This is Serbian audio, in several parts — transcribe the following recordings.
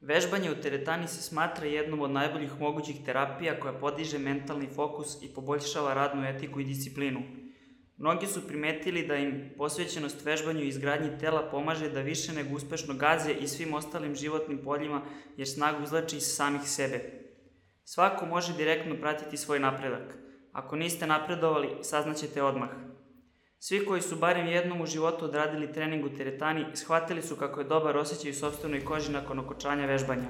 Vežbanje u teretani se smatra jednom od najboljih mogućih terapija koja podiže mentalni fokus i poboljšava radnu etiku i disciplinu. Mnogi su primetili da im posvećenost vežbanju i izgradnji tela pomaže da više nego uspešno gaze i svim ostalim životnim poljima jer snagu izlači iz samih sebe. Svako može direktno pratiti svoj napredak. Ako niste napredovali, saznaćete odmah. Svi koji su barem jednom u životu odradili trening u teretani, shvatili su kako je dobar osjećaj u sobstvenoj koži nakon okočanja vežbanja.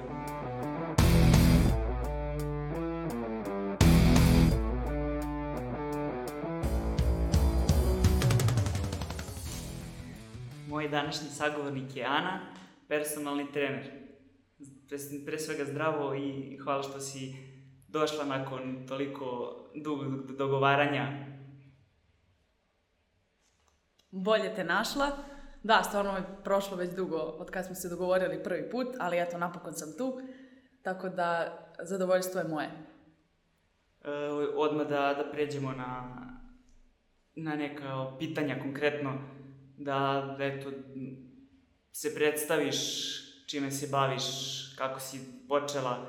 Moj današnji sagovornik je Ana, personalni trener. Pre, pre svega zdravo i hvala što si došla nakon toliko dugog dogovaranja. Bolje te našla. Da, stvarno je prošlo već dugo od kad smo se dogovorili prvi put, ali eto, napokon sam tu. Tako da, zadovoljstvo je moje. E, odmah da, da pređemo na, na neka pitanja konkretno, da, da eto, se predstaviš čime se baviš, kako si počela,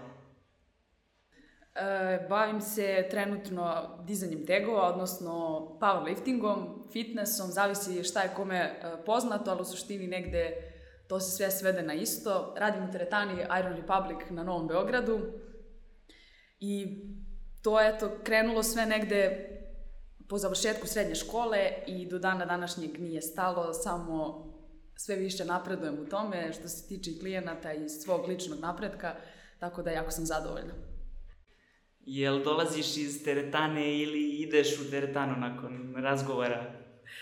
bavim se trenutno dizanjem tegova, odnosno powerliftingom, fitnessom, zavisi šta je kome e, poznato, ali u suštini negde to se sve svede na isto. Radim u teretani Iron Republic na Novom Beogradu i to je to krenulo sve negde po završetku srednje škole i do dana današnjeg nije stalo, samo sve više napredujem u tome što se tiče klijenata i svog ličnog napretka, tako da jako sam zadovoljna. Jel dolaziš iz teretane ili ideš u teretanu nakon razgovora?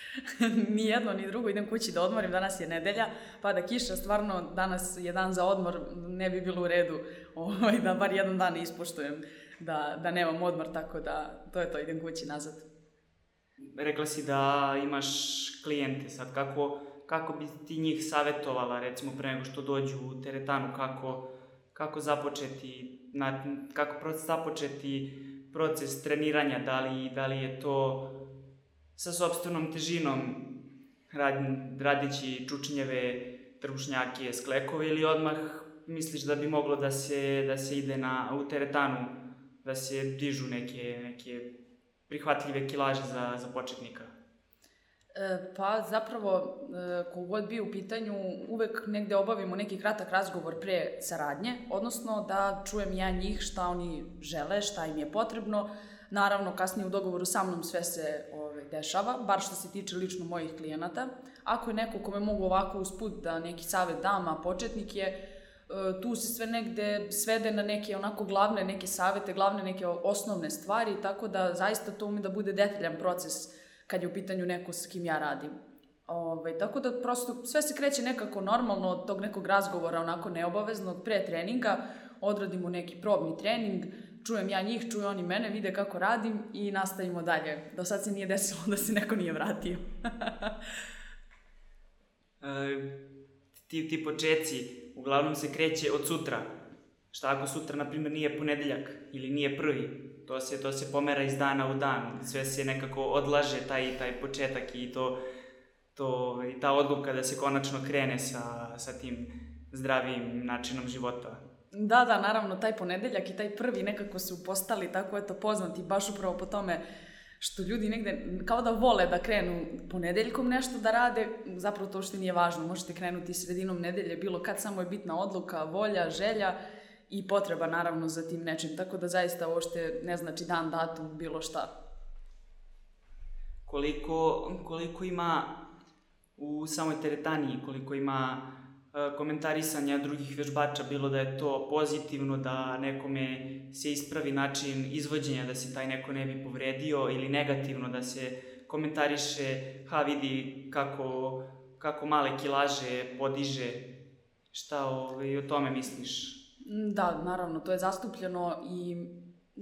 ni jedno, ni drugo, idem kući da odmorim, danas je nedelja, pada kiša, stvarno danas je dan za odmor, ne bi bilo u redu ovaj, da bar jedan dan ispoštujem, da, da nemam odmor, tako da to je to, idem kući nazad. Rekla si da imaš klijente sad, kako, kako bi ti njih savjetovala, recimo, pre nego što dođu u teretanu, kako, kako započeti na, kako započeti proces treniranja, da li, da li je to sa sobstvenom težinom rad, radići čučnjeve, trbušnjake, sklekove ili odmah misliš da bi moglo da se, da se ide na, u teretanu, da se dižu neke, neke prihvatljive kilaže za, za početnika? E, pa zapravo, e, kogod bi u pitanju, uvek negde obavimo neki kratak razgovor pre saradnje, odnosno da čujem ja njih šta oni žele, šta im je potrebno. Naravno, kasnije u dogovoru sa mnom sve se ove, ovaj, dešava, bar što se tiče lično mojih klijenata. Ako je neko kome mogu ovako usput da neki savet dam, a početnik je, e, tu se sve negde svede na neke onako glavne neke savete, glavne neke osnovne stvari, tako da zaista to umi da bude detaljan proces kad je u pitanju neko s kim ja radim. Ove, ovaj, tako da prosto sve se kreće nekako normalno od tog nekog razgovora, onako neobaveznog, pre treninga, odradimo neki probni trening, čujem ja njih, čuju oni mene, vide kako radim i nastavimo dalje. Do sad se nije desilo da se neko nije vratio. e, ti, ti počeci, uglavnom se kreće od sutra. Šta ako sutra, na primjer, nije ponedeljak ili nije prvi? to se, to se pomera iz dana u dan, sve se nekako odlaže taj, taj početak i to, to, i ta odluka da se konačno krene sa, sa tim zdravim načinom života. Da, da, naravno, taj ponedeljak i taj prvi nekako su postali tako eto poznati baš upravo po tome što ljudi negde kao da vole da krenu ponedeljkom nešto da rade, zapravo to što nije važno, možete krenuti sredinom nedelje, bilo kad, samo je bitna odluka, volja, želja i potreba naravno za tim nečim, tako da zaista uopšte ne znači dan, datum, bilo šta. Koliko, koliko ima u samoj teretani, koliko ima e, komentarisanja drugih vežbača, bilo da je to pozitivno, da nekome se ispravi način izvođenja, da se taj neko ne bi povredio, ili negativno, da se komentariše, ha vidi kako, kako male kilaže podiže, šta ovaj, o tome misliš? Da, naravno, to je zastupljeno i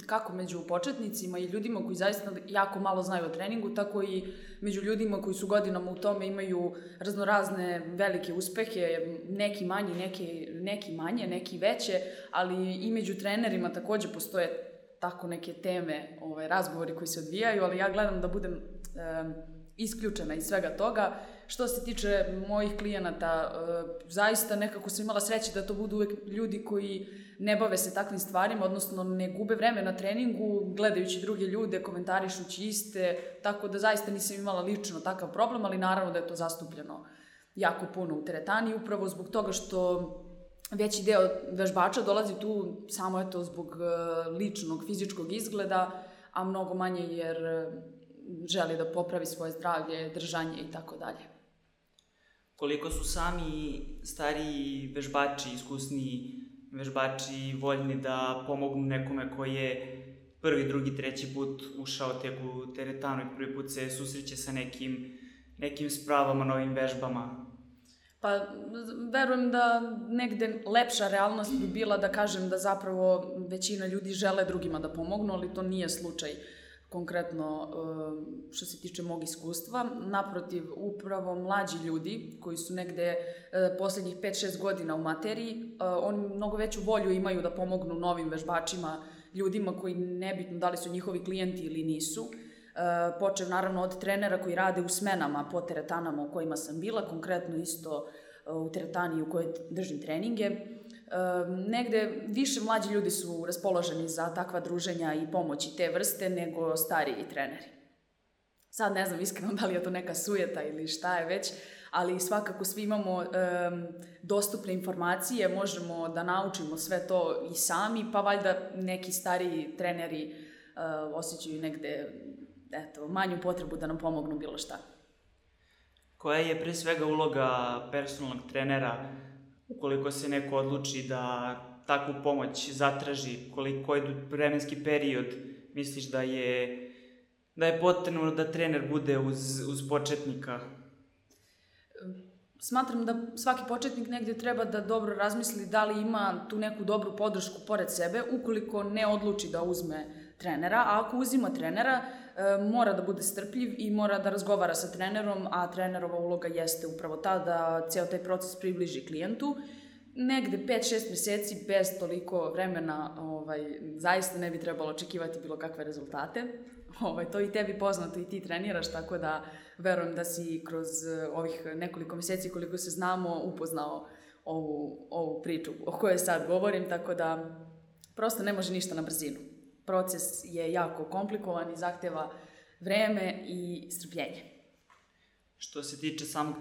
kako među početnicima i ljudima koji zaista jako malo znaju o treningu, tako i među ljudima koji su godinama u tome imaju raznorazne velike uspehe, neki manji, neki, neki manje, neki veće, ali i među trenerima takođe postoje tako neke teme, ovaj, razgovori koji se odvijaju, ali ja gledam da budem e, isključena iz svega toga. Što se tiče mojih klijenata, e, zaista nekako sam imala sreće da to budu uvek ljudi koji ne bave se takvim stvarima, odnosno ne gube vreme na treningu, gledajući druge ljude, komentarišući iste, tako da zaista nisam imala lično takav problem, ali naravno da je to zastupljeno jako puno u teretani, upravo zbog toga što veći deo vežbača dolazi tu samo eto zbog e, ličnog fizičkog izgleda, a mnogo manje jer e, želi da popravi svoje zdravlje, držanje i tako dalje. Koliko su sami stariji vežbači, iskusni vežbači voljni da pomognu nekome koji je prvi, drugi, treći put ušao tek u teretanu i prvi put se susreće sa nekim, nekim spravama, novim vežbama? Pa, verujem da negde lepša realnost bi bila da kažem da zapravo većina ljudi žele drugima da pomognu, ali to nije slučaj konkretno e, što se tiče mog iskustva. Naprotiv, upravo mlađi ljudi koji su negde e, poslednjih 5-6 godina u materiji, e, oni mnogo veću volju imaju da pomognu novim vežbačima, ljudima koji nebitno da li su njihovi klijenti ili nisu. Počev naravno od trenera koji rade u smenama po teretanama u kojima sam bila, konkretno isto u teretani u kojoj držim treninge negde više mlađi ljudi su raspoloženi za takva druženja i pomoći te vrste nego stariji treneri. Sad ne znam iskreno da li je to neka sujeta ili šta je već, ali svakako svi imamo um, dostupne informacije, možemo da naučimo sve to i sami, pa valjda neki stariji treneri uh, osjećaju negde eto, manju potrebu da nam pomognu bilo šta. Koja je pre svega uloga personalnog trenera ukoliko se neko odluči da takvu pomoć zatraži, koliko je vremenski period misliš da je da je potrebno da trener bude uz, uz početnika? Smatram da svaki početnik negde treba da dobro razmisli da li ima tu neku dobru podršku pored sebe, ukoliko ne odluči da uzme trenera, a ako uzima trenera, e, mora da bude strpljiv i mora da razgovara sa trenerom, a trenerova uloga jeste upravo ta da ceo taj proces približi klijentu. Negde 5-6 meseci bez toliko vremena ovaj, zaista ne bi trebalo očekivati bilo kakve rezultate. Ovaj, to i tebi poznato i ti treniraš, tako da verujem da si kroz ovih nekoliko meseci koliko se znamo upoznao ovu, ovu priču o kojoj sad govorim, tako da prosto ne može ništa na brzinu proces je jako komplikovan i zahteva vreme i strpljenje. Što se tiče samog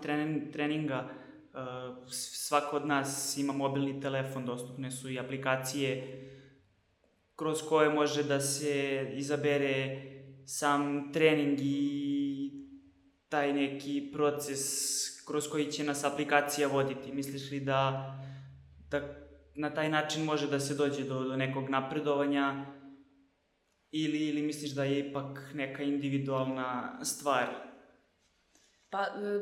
treninga, uh, svako od nas ima mobilni telefon, dostupne su i aplikacije kroz koje može da se izabere sam trening i taj neki proces kroz koji će nas aplikacija voditi. Misliš li da, da na taj način može da se dođe do, do nekog napredovanja ili, ili misliš da je ipak neka individualna stvar? Pa, e,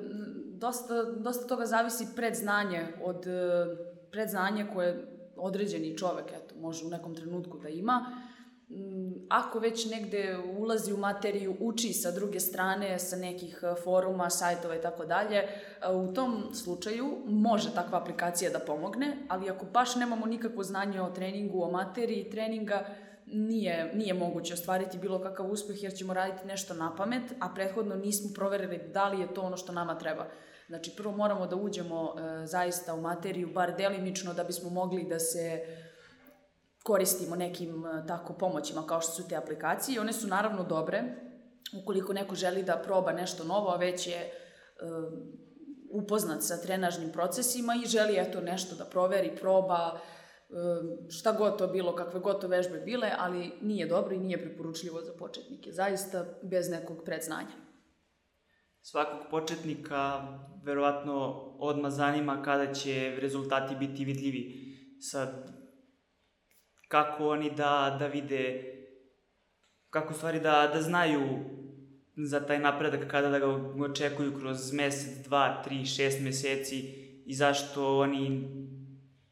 dosta, dosta toga zavisi predznanje od e, predznanje koje određeni čovek eto, može u nekom trenutku da ima. Mm, ako već negde ulazi u materiju, uči sa druge strane, sa nekih e, foruma, sajtova i tako dalje, u tom slučaju može takva aplikacija da pomogne, ali ako baš nemamo nikakvo znanje o treningu, o materiji treninga, nije, nije moguće ostvariti bilo kakav uspeh jer ćemo raditi nešto na pamet, a prethodno nismo proverili da li je to ono što nama treba. Znači, prvo moramo da uđemo e, zaista u materiju, bar delimično, da bismo mogli da se koristimo nekim e, tako pomoćima kao što su te aplikacije. One su naravno dobre, ukoliko neko želi da proba nešto novo, a već je e, upoznat sa trenažnim procesima i želi eto nešto da proveri, proba, šta god to bilo, kakve god to vežbe bile, ali nije dobro i nije preporučljivo za početnike. Zaista bez nekog predznanja. Svakog početnika verovatno odma zanima kada će rezultati biti vidljivi. Sad, kako oni da, da vide, kako stvari da, da znaju za taj napredak kada da ga očekuju kroz mesec, dva, tri, šest meseci i zašto oni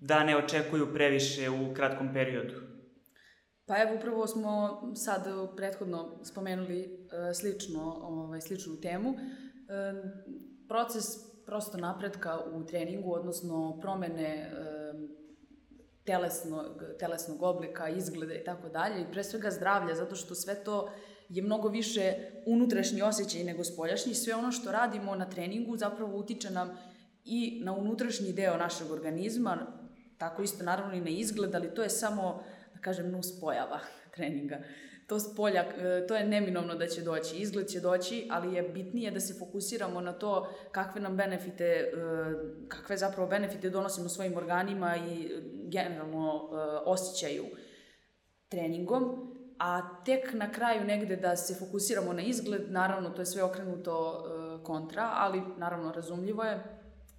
da ne očekuju previše u kratkom periodu? Pa evo, upravo smo sad prethodno spomenuli e, slično, ovaj, sličnu temu. E, proces prosto napretka u treningu, odnosno promene telesnog, telesnog oblika, izgleda i tako dalje, i pre svega zdravlja, zato što sve to je mnogo više unutrašnji osjećaj nego spoljašnji. Sve ono što radimo na treningu zapravo utiče nam i na unutrašnji deo našeg organizma, tako isto naravno i na izgled, ali to je samo, da kažem, nus pojava treninga. To spolja, e, to je neminovno da će doći, izgled će doći, ali je bitnije da se fokusiramo na to kakve nam benefite, e, kakve zapravo benefite donosimo svojim organima i generalno e, osjećaju treningom, a tek na kraju negde da se fokusiramo na izgled, naravno to je sve okrenuto kontra, ali naravno razumljivo je.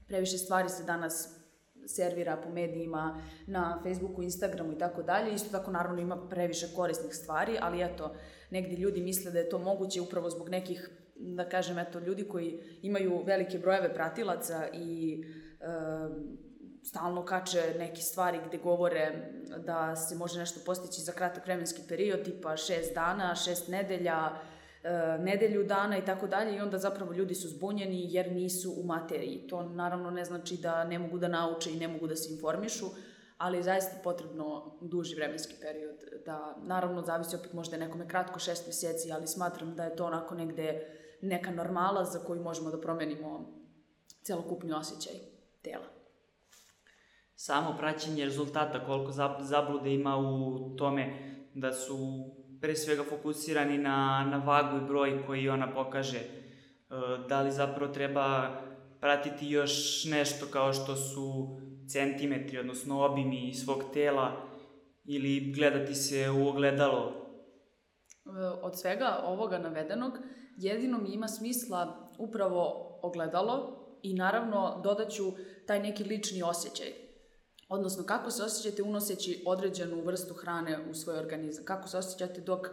Previše stvari se danas servira po medijima, na Facebooku, Instagramu i tako dalje. Isto tako naravno ima previše korisnih stvari, ali eto, negdje ljudi misle da je to moguće upravo zbog nekih, da kažem, eto, ljudi koji imaju velike brojeve pratilaca i e, stalno kače neke stvari gde govore da se može nešto postići za kratak vremenski period, tipa šest dana, šest nedelja, nedelju dana i tako dalje i onda zapravo ljudi su zbunjeni jer nisu u materiji. To naravno ne znači da ne mogu da nauče i ne mogu da se informišu, ali je zaista potrebno duži vremenski period. Da, naravno, zavisi opet možda nekome kratko šest meseci, ali smatram da je to onako negde neka normala za koju možemo da promenimo celokupni osjećaj tela. Samo praćenje rezultata, koliko zablude ima u tome da su pre svega fokusirani na, na vagu i broj koji ona pokaže. E, da li zapravo treba pratiti još nešto kao što su centimetri, odnosno obimi svog tela ili gledati se u ogledalo? E, od svega ovoga navedenog, jedino mi ima smisla upravo ogledalo i naravno dodaću taj neki lični osjećaj Odnosno, kako se osjećate unoseći određenu vrstu hrane u svoj organizam? Kako se osjećate dok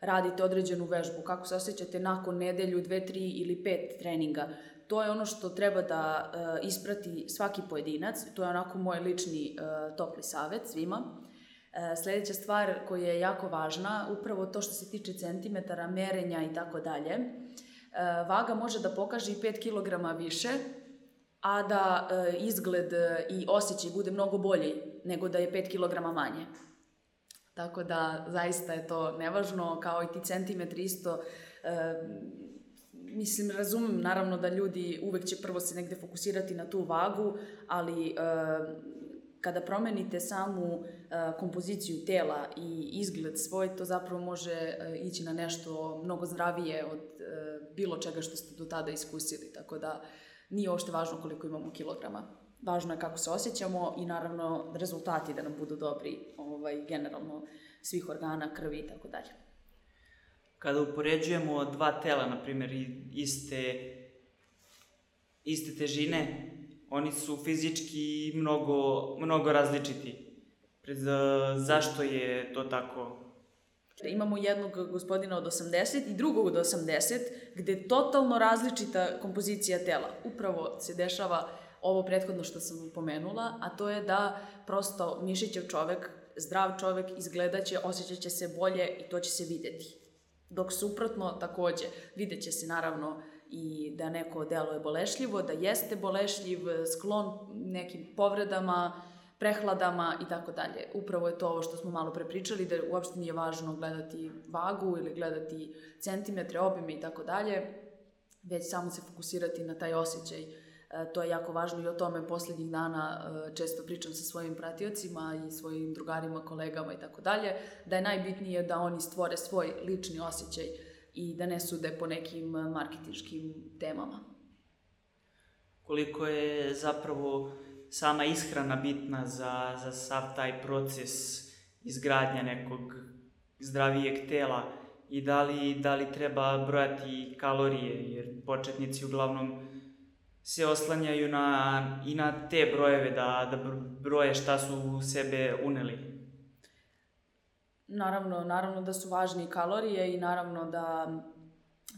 radite određenu vežbu? Kako se osjećate nakon nedelju, dve, tri ili pet treninga? To je ono što treba da uh, isprati svaki pojedinac. To je onako moj lični uh, topli savet svima. Uh, sledeća stvar koja je jako važna, upravo to što se tiče centimetara, merenja i tako dalje. Vaga može da pokaže i 5 kg više, a da e, izgled e, i osjećaj bude mnogo bolji nego da je 5 kg manje. Tako da zaista je to nevažno, kao i ti centimetri isto. E, mislim, razumem naravno da ljudi uvek će prvo se negde fokusirati na tu vagu, ali e, kada promenite samu e, kompoziciju tela i izgled svoj, to zapravo može e, ići na nešto mnogo zdravije od e, bilo čega što ste do tada iskusili. Tako da nije uopšte važno koliko imamo kilograma. Važno je kako se osjećamo i naravno rezultati da nam budu dobri ovaj, generalno svih organa, krvi i tako dalje. Kada upoređujemo dva tela, na primjer, iste, iste težine, oni su fizički mnogo, mnogo različiti. Zašto je to tako? Imamo jednog gospodina od 80 i drugog od 80, gde je totalno različita kompozicija tela. Upravo se dešava ovo prethodno što sam pomenula, a to je da prosto mišićev čovek, zdrav čovek izgledaće, osjećaće se bolje i to će se videti. Dok suprotno takođe, vidjet će se naravno i da neko delo je bolešljivo, da jeste bolešljiv, sklon nekim povredama, prehladama i tako dalje. Upravo je to ovo što smo malo prepričali, da uopšte nije važno gledati vagu ili gledati centimetre, obime i tako dalje, već samo se fokusirati na taj osjećaj. E, to je jako važno i o tome poslednjih dana e, često pričam sa svojim pratiocima i svojim drugarima, kolegama i tako dalje, da je najbitnije da oni stvore svoj lični osjećaj i da ne sude po nekim marketinškim temama. Koliko je zapravo sama ishrana bitna za, za sav taj proces izgradnja nekog zdravijeg tela i da li, da li treba brojati kalorije, jer početnici uglavnom se oslanjaju na, i na te brojeve, da, da broje šta su u sebe uneli. Naravno, naravno da su važni kalorije i naravno da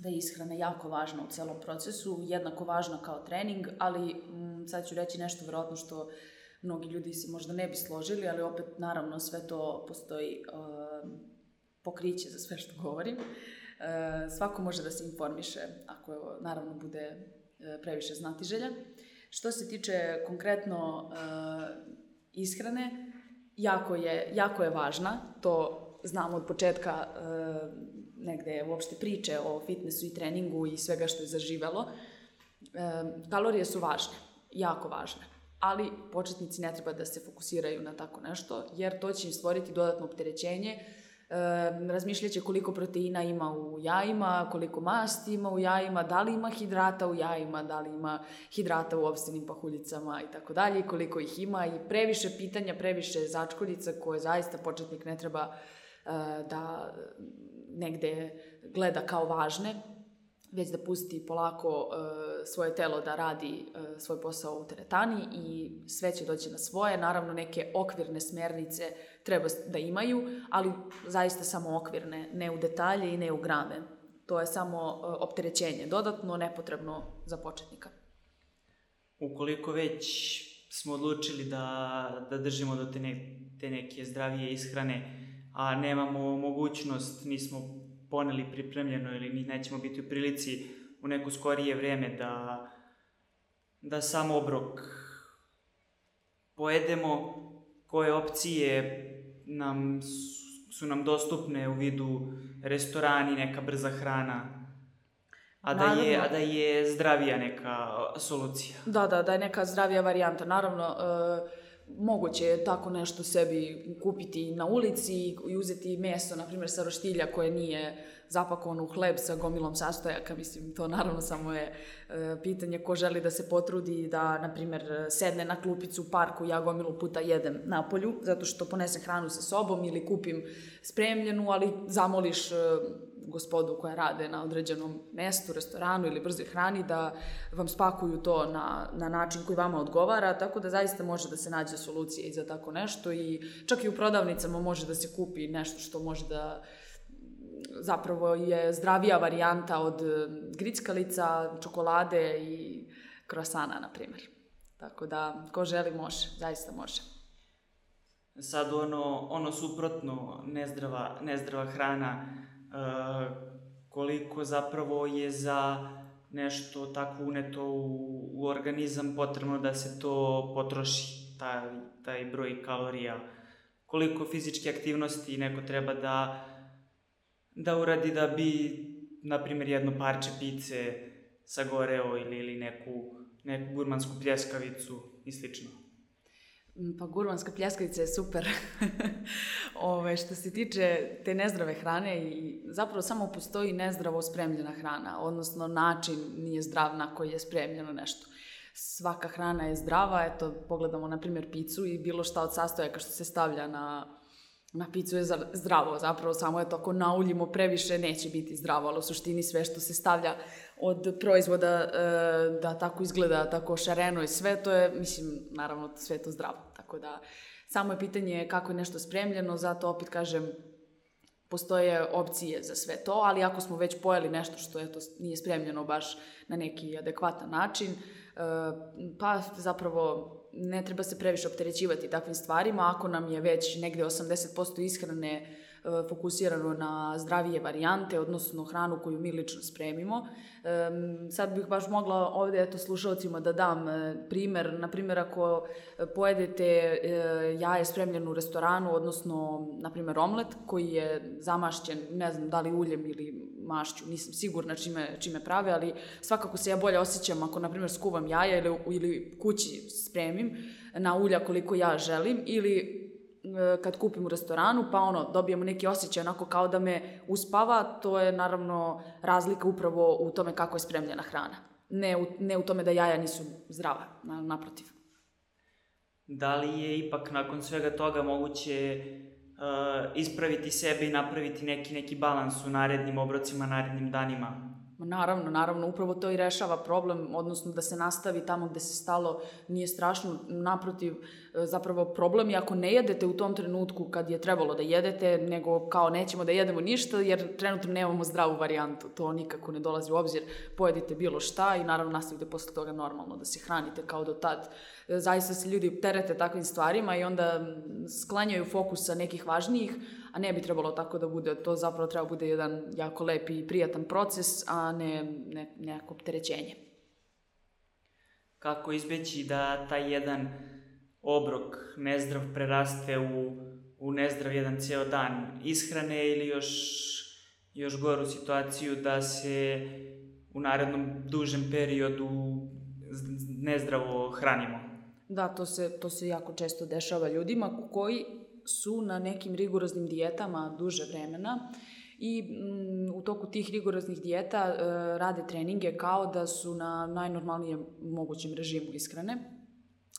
da je ishrana jako važna u celom procesu, jednako važna kao trening, ali sad ću reći nešto verovatno što mnogi ljudi se možda ne bi složili, ali opet naravno sve to postoji uh, pokriće za sve što govorim. Uh, svako može da se informiše ako naravno bude uh, previše znati želja. Što se tiče konkretno uh, ishrane, jako je, jako je važna, to znamo od početka uh, negde uopšte priče o fitnessu i treningu i svega što je zaživelo, kalorije su važne, jako važne. Ali početnici ne treba da se fokusiraju na tako nešto, jer to će im stvoriti dodatno opterećenje, E, razmišljaće koliko proteina ima u jajima, koliko masti ima u jajima, da li ima hidrata u jajima, da li ima hidrata u obstenim pahuljicama i tako dalje, koliko ih ima i previše pitanja, previše začkoljica koje zaista početnik ne treba e, da negde gleda kao važne, već da pusti polako uh, svoje telo da radi uh, svoj posao u teretani i sve će doći na svoje. Naravno, neke okvirne smernice treba da imaju, ali zaista samo okvirne, ne u detalje i ne u grame. To je samo uh, opterećenje, dodatno, nepotrebno za početnika. Ukoliko već smo odlučili da, da držimo do te, ne, te neke zdravije ishrane, a nemamo mogućnost, nismo poneli pripremljeno ili mi nećemo biti u prilici u neko skorije vreme da, da sam obrok pojedemo, koje opcije nam su nam dostupne u vidu restorani, neka brza hrana, a da, je, a da je zdravija neka solucija. Da, da, da je neka zdravija varijanta. Naravno, uh, moguće je tako nešto sebi kupiti na ulici i uzeti meso, na primjer, sa roštilja koje nije zapakovano u hleb sa gomilom sastojaka. Mislim, to naravno samo je e, pitanje ko želi da se potrudi da, na primjer, sedne na klupicu u parku, ja gomilu puta jedem na polju, zato što ponesem hranu sa sobom ili kupim spremljenu, ali zamoliš e, gospodu koja rade na određenom mestu, restoranu ili brzoj hrani da vam spakuju to na, na način koji vama odgovara, tako da zaista može da se nađe solucija i za tako nešto i čak i u prodavnicama može da se kupi nešto što može da zapravo je zdravija varijanta od grickalica, čokolade i krosana, na primjer. Tako da, ko želi može, zaista može. Sad ono, ono suprotno, nezdrava, nezdrava hrana, koliko zapravo je za nešto tako uneto u, u organizam potrebno da se to potroši, taj, taj broj kalorija, koliko fizičke aktivnosti neko treba da, da uradi da bi, na primjer, jedno parče pice sagoreo ili, ili neku, neku gurmansku pljeskavicu i slično. Mm, pa gurmanska pljeskavica je super. Ove, što se tiče te nezdrave hrane, i zapravo samo postoji nezdravo spremljena hrana, odnosno način nije zdrav na koji je spremljeno nešto. Svaka hrana je zdrava, eto, pogledamo na primjer picu i bilo šta od sastojaka što se stavlja na, na picu je zdravo, zapravo samo je to ako nauljimo previše neće biti zdravo, ali u suštini sve što se stavlja od proizvoda e, da tako izgleda tako šareno i sve, to je, mislim, naravno sve to zdravo. Tako da, samo je pitanje kako je nešto spremljeno, zato opet kažem, postoje opcije za sve to, ali ako smo već pojeli nešto što eto, nije spremljeno baš na neki adekvatan način, e, pa zapravo ne treba se previše opterećivati takvim stvarima, ako nam je već negde 80% ishrane fokusirano na zdravije varijante, odnosno hranu koju mi lično spremimo. Sad bih baš mogla ovde eto, slušalcima da dam e, primer. Na primjer, ako pojedete e, jaje spremljeno u restoranu, odnosno, na primjer, omlet koji je zamašćen, ne znam da li uljem ili mašću, nisam sigurna čime, čime prave, ali svakako se ja bolje osjećam ako, na primjer, skuvam jaja ili, ili kući spremim na ulja koliko ja želim ili E, kad kupim u restoranu, pa ono, dobijemo neki osjećaj onako kao da me uspava, to je naravno razlika upravo u tome kako je spremljena hrana. Ne u, ne u tome da jaja nisu zdrava, naprotiv. Da li je ipak nakon svega toga moguće uh, ispraviti sebe i napraviti neki, neki balans u narednim obrocima, narednim danima? Naravno, naravno, upravo to i rešava problem, odnosno da se nastavi tamo gde se stalo, nije strašno, naprotiv, e, zapravo problem je ako ne jedete u tom trenutku kad je trebalo da jedete, nego kao nećemo da jedemo ništa jer trenutno nemamo zdravu varijantu, to nikako ne dolazi u obzir, pojedite bilo šta i naravno nastavite posle toga normalno da se hranite kao do tad. E, zaista se ljudi terete takvim stvarima i onda sklanjaju fokus sa nekih važnijih, a ne bi trebalo tako da bude. To zapravo treba bude jedan jako lep i prijatan proces, a ne, ne neko opterećenje. Kako izbeći da taj jedan obrok nezdrav preraste u, u nezdrav jedan ceo dan ishrane ili još, još goru situaciju da se u narednom dužem periodu nezdravo hranimo. Da, to se, to se jako često dešava ljudima koji su na nekim rigoroznim dijetama duže vremena i mm, u toku tih rigoroznih dijeta e, rade treninge kao da su na najnormalnijem mogućem režimu ishrane.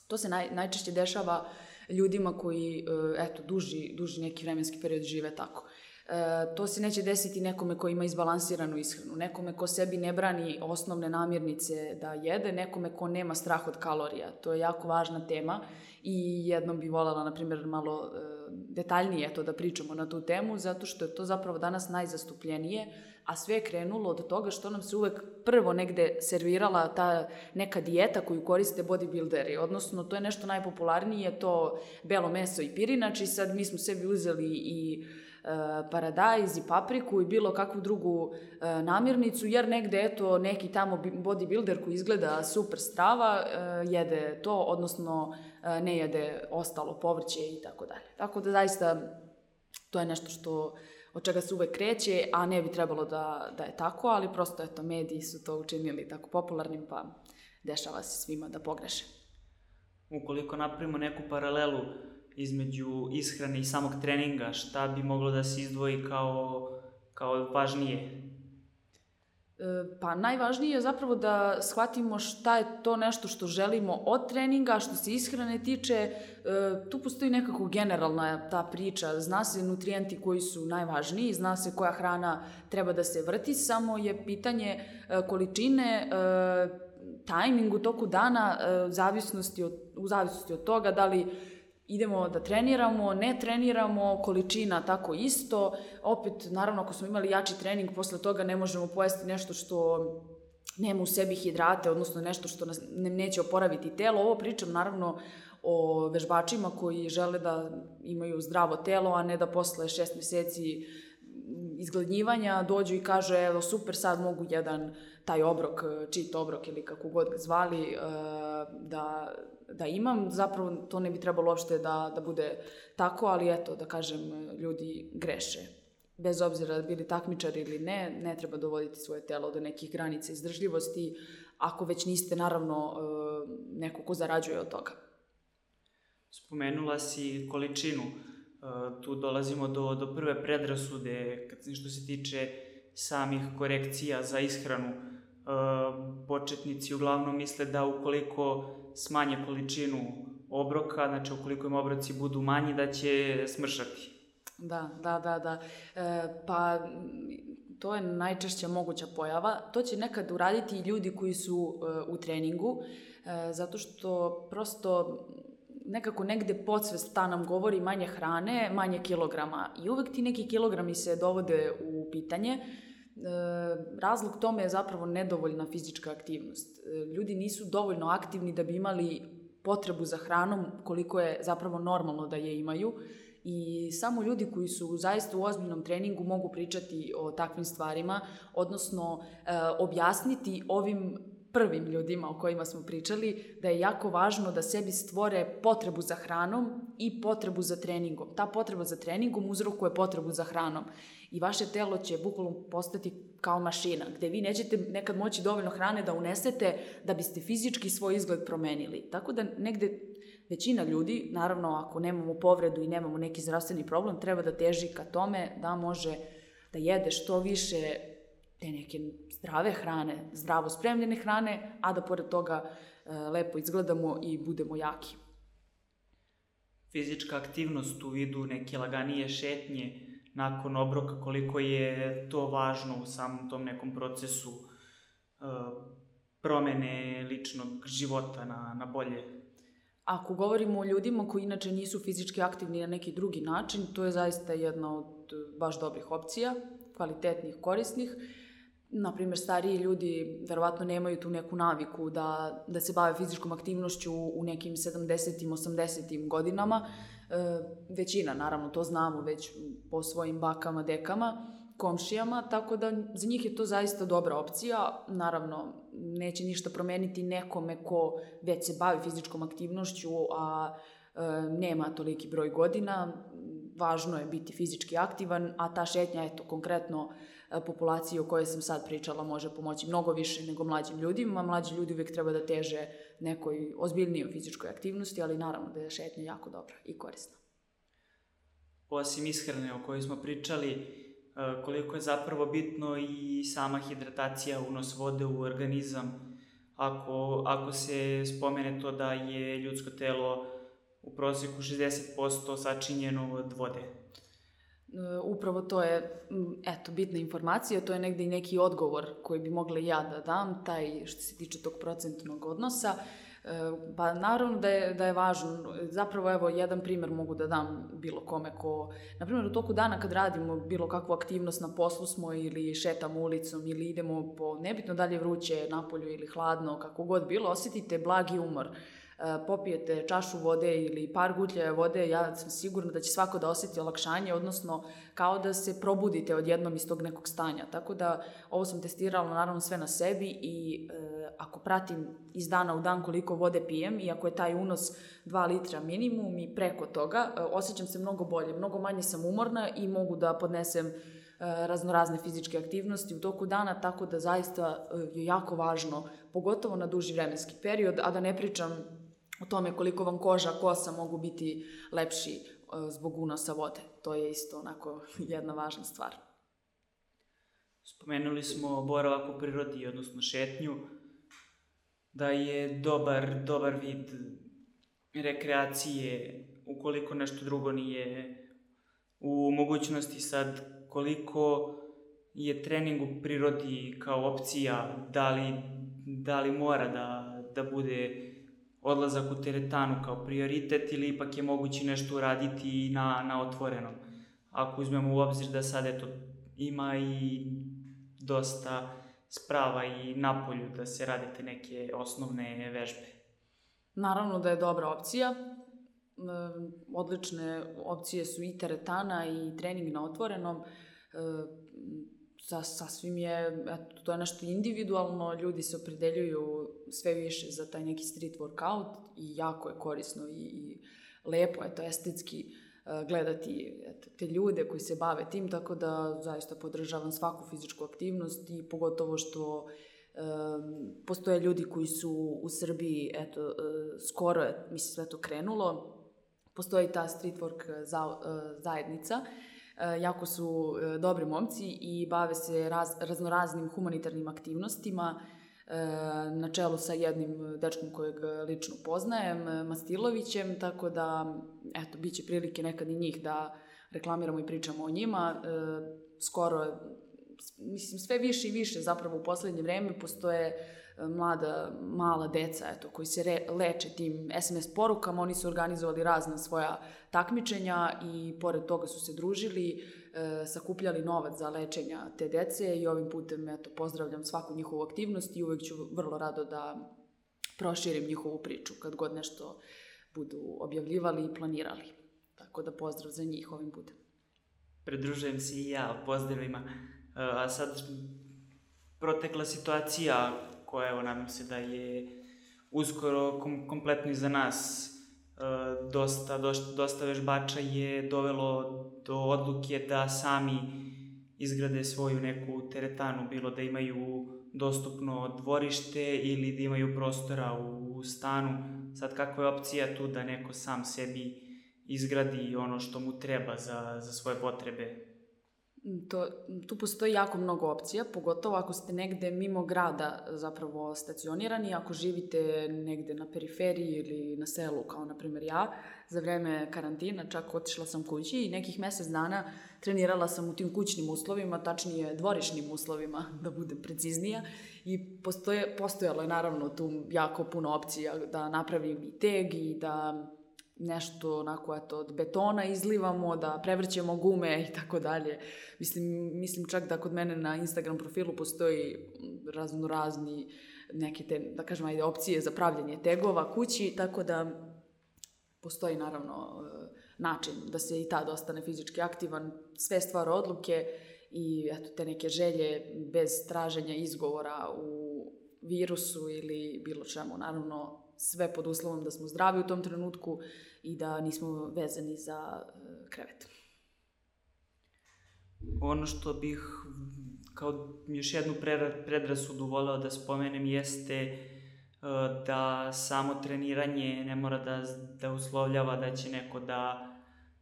To se naj, najčešće dešava ljudima koji, e, eto, duži, duži neki vremenski period žive tako. E, to se neće desiti nekome ko ima izbalansiranu ishranu, nekome ko sebi ne brani osnovne namirnice da jede, nekome ko nema strah od kalorija. To je jako važna tema i jednom bi voljela, na primjer, malo e, detaljnije to da pričamo na tu temu, zato što je to zapravo danas najzastupljenije, a sve je krenulo od toga što nam se uvek prvo negde servirala ta neka dijeta koju koriste bodybuilderi, odnosno to je nešto najpopularnije, to belo meso i pirinač i sad mi smo sebi uzeli i E, paradajz i papriku i bilo kakvu drugu e, namirnicu, jer negde, eto, neki tamo bodybuilder koji izgleda super strava, e, jede to, odnosno ne jede ostalo povrće i tako dalje. Tako da zaista to je nešto što od čega se uvek kreće, a ne bi trebalo da, da je tako, ali prosto, eto, mediji su to učinili tako popularnim, pa dešava se svima da pogreše. Ukoliko napravimo neku paralelu između ishrane i samog treninga, šta bi moglo da se izdvoji kao, kao važnije? E, pa najvažnije je zapravo da shvatimo šta je to nešto što želimo od treninga, što se ishrane tiče, e, tu postoji nekako generalna ta priča, zna se nutrijenti koji su najvažniji, zna se koja hrana treba da se vrti, samo je pitanje e, količine, tajming u toku dana, zavisnosti od, u zavisnosti od toga da li idemo da treniramo, ne treniramo, količina tako isto. Opet, naravno, ako smo imali jači trening, posle toga ne možemo pojesti nešto što nema u sebi hidrate, odnosno nešto što nas ne, neće oporaviti telo. Ovo pričam, naravno, o vežbačima koji žele da imaju zdravo telo, a ne da posle šest meseci izglednjivanja dođu i kažu evo super sad mogu jedan taj obrok, cheat obrok ili kako god ga zvali, eh, da da imam, zapravo to ne bi trebalo uopšte da, da bude tako, ali eto, da kažem, ljudi greše. Bez obzira bili takmičari ili ne, ne treba dovoditi svoje telo do nekih granica izdržljivosti, ako već niste, naravno, e, neko ko zarađuje od toga. Spomenula si količinu. E, tu dolazimo do, do prve predrasude što se tiče samih korekcija za ishranu. Početnici uglavnom misle da ukoliko smanje količinu obroka, znači ukoliko im obroci budu manji, da će smršati. Da, da, da, da. E, pa to je najčešća moguća pojava. To će nekad uraditi i ljudi koji su e, u treningu, e, zato što prosto nekako negde podsvest ta nam govori manje hrane, manje kilograma i uvek ti neki kilogrami se dovode u pitanje. E, razlog tome je zapravo nedovoljna fizička aktivnost. E, ljudi nisu dovoljno aktivni da bi imali potrebu za hranom koliko je zapravo normalno da je imaju i samo ljudi koji su zaista u ozbiljnom treningu mogu pričati o takvim stvarima, odnosno e, objasniti ovim prvim ljudima o kojima smo pričali, da je jako važno da sebi stvore potrebu za hranom i potrebu za treningom. Ta potreba za treningom uzrokuje potrebu za hranom i vaše telo će bukvalno postati kao mašina, gde vi nećete nekad moći dovoljno hrane da unesete da biste fizički svoj izgled promenili. Tako da negde većina ljudi, naravno ako nemamo povredu i nemamo neki zdravstveni problem, treba da teži ka tome da može da jede što više te neke zdrave hrane, zdravo spremljene hrane, a da pored toga e, lepo izgledamo i budemo jaki. Fizička aktivnost u vidu neke laganije šetnje, nakon obroka, koliko je to važno u samom tom nekom procesu uh, promene ličnog života na, na bolje. Ako govorimo o ljudima koji inače nisu fizički aktivni na neki drugi način, to je zaista jedna od baš dobrih opcija, kvalitetnih, korisnih. Naprimer, stariji ljudi verovatno nemaju tu neku naviku da, da se bave fizičkom aktivnošću u nekim 70. 80. godinama, E, većina, naravno, to znamo već po svojim bakama, dekama, komšijama, tako da za njih je to zaista dobra opcija. Naravno, neće ništa promeniti nekome ko već se bavi fizičkom aktivnošću, a e, nema toliki broj godina. važno je biti fizički aktivan, a ta šetnja, eto, konkretno populaciji o kojoj sam sad pričala može pomoći mnogo više nego mlađim ljudima. Mlađi ljudi uvijek treba da teže nekoj ozbiljnijoj fizičkoj aktivnosti, ali naravno da je šetnja jako dobra i korisna. Osim ishrane o kojoj smo pričali, e, koliko je zapravo bitno i sama hidratacija, unos vode u organizam, ako, ako se spomene to da je ljudsko telo u proseku 60% sačinjeno od vode. E, upravo to je, eto, bitna informacija, to je negde i neki odgovor koji bi mogla ja da dam, taj što se tiče tog procentnog odnosa. Pa naravno da je, da je važno. Zapravo evo jedan primer mogu da dam bilo kome ko, na primjer u toku dana kad radimo bilo kakvu aktivnost na poslu smo ili šetamo ulicom ili idemo po nebitno dalje vruće napolju ili hladno, kako god bilo, osetite blagi umor. E, popijete čašu vode ili par gutljaja vode, ja sam sigurna da će svako da oseti olakšanje, odnosno kao da se probudite odjednom iz tog nekog stanja. Tako da ovo sam testirala naravno sve na sebi i e, ako pratim iz dana u dan koliko vode pijem i ako je taj unos 2 litra minimum i preko toga, e, osjećam se mnogo bolje, mnogo manje sam umorna i mogu da podnesem e, raznorazne fizičke aktivnosti u toku dana, tako da zaista e, je jako važno, pogotovo na duži vremenski period, a da ne pričam o tome koliko vam koža, kosa mogu biti lepši e, zbog unosa vode. To je isto onako jedna važna stvar. Spomenuli smo boravak u prirodi, odnosno šetnju, da je dobar, dobar vid rekreacije, ukoliko nešto drugo nije u mogućnosti sad, koliko je trening u prirodi kao opcija, da li, da li mora da, da bude odlazak u teretanu kao prioritet ili ipak je moguće nešto uraditi na, na otvorenom. Ako uzmemo u obzir da sad eto, ima i dosta sprava i napolju da se radite neke osnovne vežbe. Naravno da je dobra opcija. Odlične opcije su i teretana i trening na otvorenom sa, sasvim je, eto, to je nešto individualno, ljudi se opredeljuju sve više za taj neki street workout i jako je korisno i, i lepo je to estetski uh, gledati eto, te ljude koji se bave tim, tako da zaista podržavam svaku fizičku aktivnost i pogotovo što um, postoje ljudi koji su u Srbiji, eto, uh, skoro je, mislim, sve to krenulo, postoji ta street work za, uh, zajednica, E, jako su e, dobri momci i bave se raz, raznoraznim humanitarnim aktivnostima e, na čelu sa jednim dečkom kojeg lično poznajem, Mastilovićem, tako da, eto, bit će prilike nekad i njih da reklamiramo i pričamo o njima. Skoro, mislim, sve više i više zapravo u poslednje vreme postoje mlada, mala deca, eto, koji se re, leče tim SMS porukama, oni su organizovali razna svoja takmičenja i pored toga su se družili, e, sakupljali novac za lečenja te dece i ovim putem, eto, pozdravljam svaku njihovu aktivnost i uvek ću vrlo rado da proširim njihovu priču kad god nešto budu objavljivali i planirali. Tako da pozdrav za njih ovim putem. Pridružujem se i ja pozdravima. E, a sad, protekla situacija koja, evo, nadam se da je uskoro kom, kompletno iza nas. E, dosta, dosta, dosta vežbača je dovelo do odluke da sami izgrade svoju neku teretanu, bilo da imaju dostupno dvorište ili da imaju prostora u stanu. Sad, kakva je opcija tu da neko sam sebi izgradi ono što mu treba za, za svoje potrebe? To, tu postoji jako mnogo opcija, pogotovo ako ste negde mimo grada zapravo stacionirani, ako živite negde na periferiji ili na selu, kao na primjer ja, za vreme karantina čak otišla sam kući i nekih mesec dana trenirala sam u tim kućnim uslovima, tačnije dvorišnim uslovima, da budem preciznija, i postoje, postojalo je naravno tu jako puno opcija da napravim i teg i da nešto onako eto od betona izlivamo, da prevrćemo gume i tako dalje. Mislim, mislim čak da kod mene na Instagram profilu postoji razno razni neke te, da kažem, ajde, opcije za pravljanje tegova kući, tako da postoji naravno e, način da se i tad ostane fizički aktivan, sve stvar odluke i eto, te neke želje bez traženja izgovora u virusu ili bilo čemu. Naravno, sve pod uslovom da smo zdravi u tom trenutku i da nismo vezani za e, krevet. Ono što bih kao još jednu predrasudu voleo da spomenem jeste e, da samo treniranje ne mora da, da uslovljava da će neko da,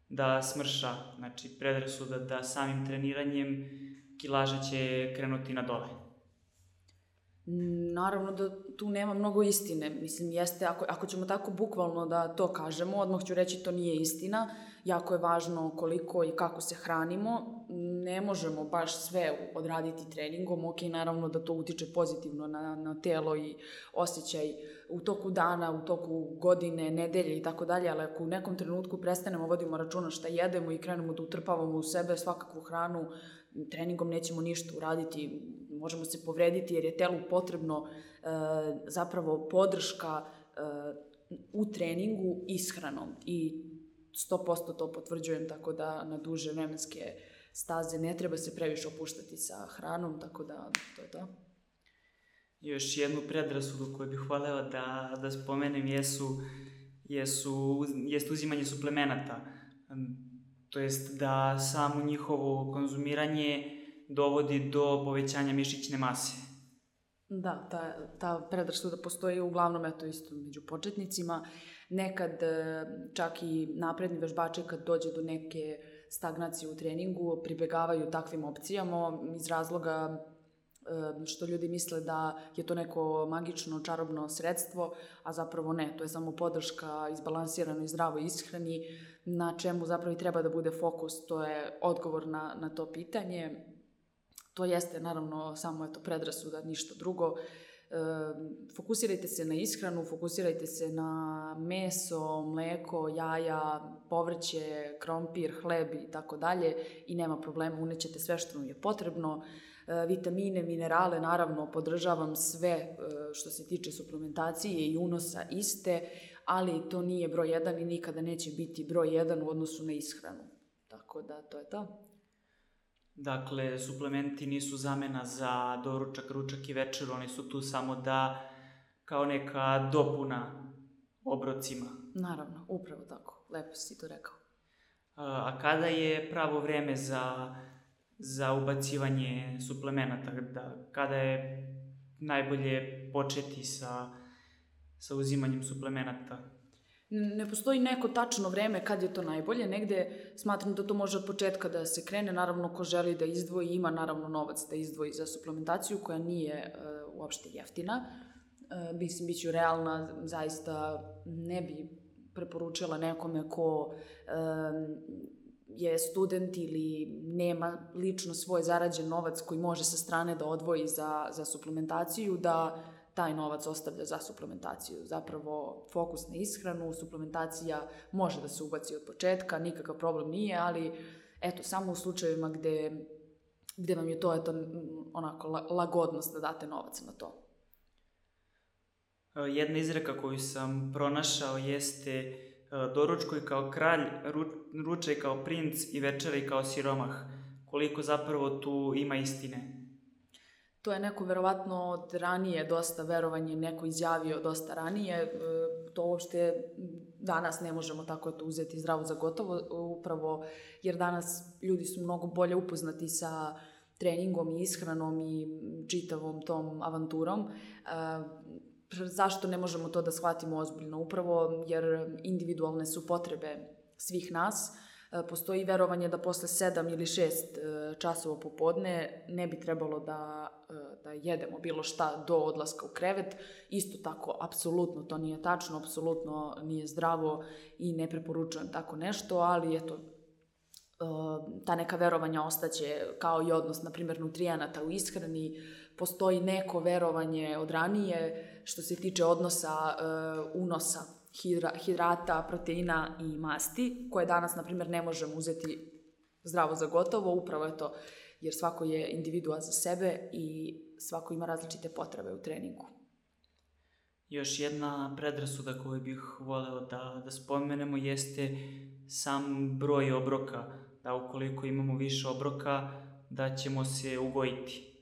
da smrša. Znači, predrasuda da samim treniranjem kilaža će krenuti na dole. Naravno da tu nema mnogo istine. Mislim, jeste, ako, ako ćemo tako bukvalno da to kažemo, odmah ću reći to nije istina. Jako je važno koliko i kako se hranimo. Ne možemo baš sve odraditi treningom. Ok, naravno da to utiče pozitivno na, na telo i osjećaj u toku dana, u toku godine, nedelje i tako dalje, ali ako u nekom trenutku prestanemo, vodimo računa šta jedemo i krenemo da utrpavamo u sebe svakakvu hranu, treningom nećemo ništa uraditi, možemo se povrediti jer je telu potrebno e, zapravo podrška e, u treningu ishranom i 100% to potvrđujem, tako da na duže vremenske staze ne treba se previše opuštati sa hranom, tako da to je to. Još jednu predrasudu koju bih hvaleo da, da spomenem jesu, jesu, jest uzimanje suplemenata to jest da samo njihovo konzumiranje dovodi do povećanja mišićne mase. Da, ta, ta predrasuda postoji uglavnom eto isto među početnicima. Nekad e, čak i napredni vežbači kad dođe do neke stagnacije u treningu pribegavaju takvim opcijama iz razloga što ljudi misle da je to neko magično, čarobno sredstvo, a zapravo ne, to je samo podrška izbalansiranoj i zdravoj ishrani, na čemu zapravo i treba da bude fokus, to je odgovor na, na to pitanje. To jeste naravno samo eto predrasuda, ništa drugo. E, fokusirajte se na ishranu, fokusirajte se na meso, mleko, jaja, povrće, krompir, hleb i tako dalje i nema problema, unećete sve što vam je potrebno. E, vitamine, minerale, naravno podržavam sve e, što se tiče suplementacije i unosa iste, ali to nije broj jedan i nikada neće biti broj jedan u odnosu na ishranu. Tako da, to je to. Dakle, suplementi nisu zamena za doručak, ručak i večer, oni su tu samo da kao neka dopuna obrocima. Naravno, upravo tako. Lepo si to rekao. A kada je pravo vreme za za ubacivanje suplemenata, da kada je najbolje početi sa, sa uzimanjem suplemenata? Ne postoji neko tačno vreme kad je to najbolje, negde smatram da to može od početka da se krene, naravno ko želi da izdvoji, ima naravno novac da izdvoji za suplementaciju koja nije uh, uopšte jeftina. Uh, mislim, bit ću realna, zaista ne bi preporučila nekome ko uh, je student ili nema lično svoj zarađen novac koji može sa strane da odvoji za, za suplementaciju, da taj novac ostavlja za suplementaciju. Zapravo fokus na ishranu, suplementacija može da se ubaci od početka, nikakav problem nije, ali eto, samo u slučajevima gde, gde vam je to eto, onako lagodnost da date novac na to. Jedna izreka koju sam pronašao jeste E, doručkuj kao kralj, ručaj kao princ i večeraj kao siromah. Koliko zapravo tu ima istine? To je neko verovatno od ranije dosta verovanje, neko izjavio dosta ranije. E, to uopšte danas ne možemo tako to uzeti zdravo za gotovo, upravo jer danas ljudi su mnogo bolje upoznati sa treningom i ishranom i čitavom tom avanturom. E, zašto ne možemo to da shvatimo ozbiljno? Upravo jer individualne su potrebe svih nas. E, postoji verovanje da posle 7 ili 6 e, časova popodne ne bi trebalo da, e, da jedemo bilo šta do odlaska u krevet. Isto tako, apsolutno to nije tačno, apsolutno nije zdravo i ne preporučujem tako nešto, ali eto, ta neka verovanja ostaće kao i odnos, na primjer, nutrijenata u ishrani, postoji neko verovanje od ranije što se tiče odnosa unosa hidra, hidrata, proteina i masti, koje danas, na primjer, ne možemo uzeti zdravo za gotovo, upravo je to jer svako je individua za sebe i svako ima različite potrebe u treningu. Još jedna predrasuda koju bih voleo da, da spomenemo jeste sam broj obroka, da ukoliko imamo više obroka, da ćemo se ugojiti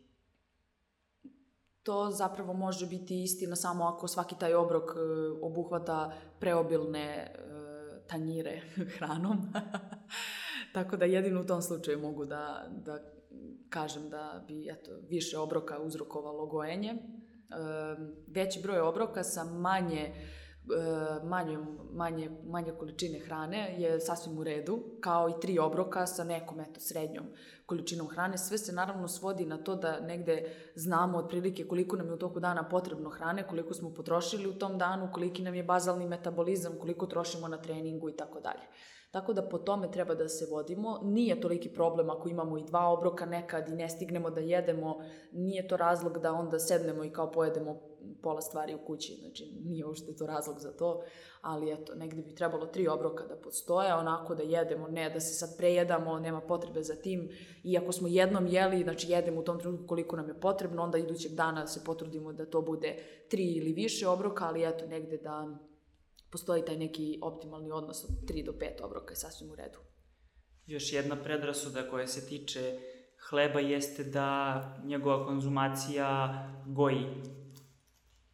to zapravo može biti istina samo ako svaki taj obrok e, obuhvata preobilne e, tanjire hranom. Tako da jedino u tom slučaju mogu da, da kažem da bi eto, više obroka uzrokovalo gojenje. E, veći broj obroka sa manje manje, manje, manje količine hrane je sasvim u redu, kao i tri obroka sa nekom eto, srednjom količinom hrane. Sve se naravno svodi na to da negde znamo otprilike koliko nam je u toku dana potrebno hrane, koliko smo potrošili u tom danu, koliki nam je bazalni metabolizam, koliko trošimo na treningu i tako dalje. Tako da po tome treba da se vodimo. Nije toliki problem ako imamo i dva obroka nekad i ne stignemo da jedemo. Nije to razlog da onda sednemo i kao pojedemo pola stvari u kući. Znači, nije uopšte to razlog za to. Ali eto, negde bi trebalo tri obroka da postoje, onako da jedemo, ne da se sad prejedamo, nema potrebe za tim. I ako smo jednom jeli, znači jedemo u tom trenutku koliko nam je potrebno, onda idućeg dana se potrudimo da to bude tri ili više obroka, ali eto, negde da postoji taj neki optimalni odnos od 3 do 5 obroka je sasvim u redu. Još jedna predrasuda koja se tiče hleba jeste da njegova konzumacija goji.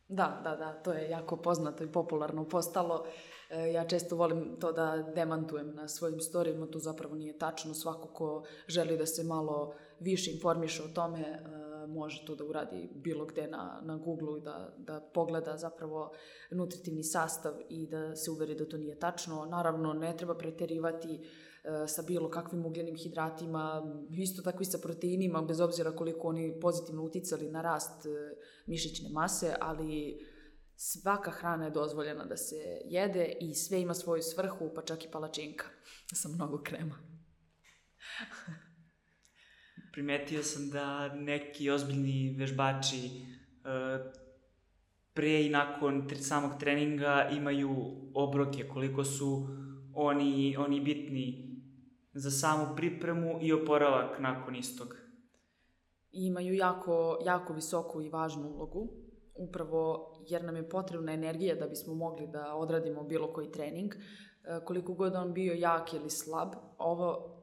Da, da, da, to je jako poznato i popularno postalo. E, ja često volim to da demantujem na svojim storijima, to zapravo nije tačno. Svako ko želi da se malo više informiše o tome, e, može to da uradi bilo gde na, na Google i da, da pogleda zapravo nutritivni sastav i da se uveri da to nije tačno. Naravno, ne treba preterivati sa bilo kakvim ugljenim hidratima, isto tako i sa proteinima, bez obzira koliko oni pozitivno uticali na rast e, mišićne mase, ali svaka hrana je dozvoljena da se jede i sve ima svoju svrhu, pa čak i palačinka sa mnogo krema. primetio sam da neki ozbiljni vežbači uh, pre i nakon samog treninga imaju obroke, koliko su oni, oni bitni za samu pripremu i oporavak nakon istog. Imaju jako, jako visoku i važnu ulogu, upravo jer nam je potrebna energija da bismo mogli da odradimo bilo koji trening. E, koliko god on bio jak ili slab, ovo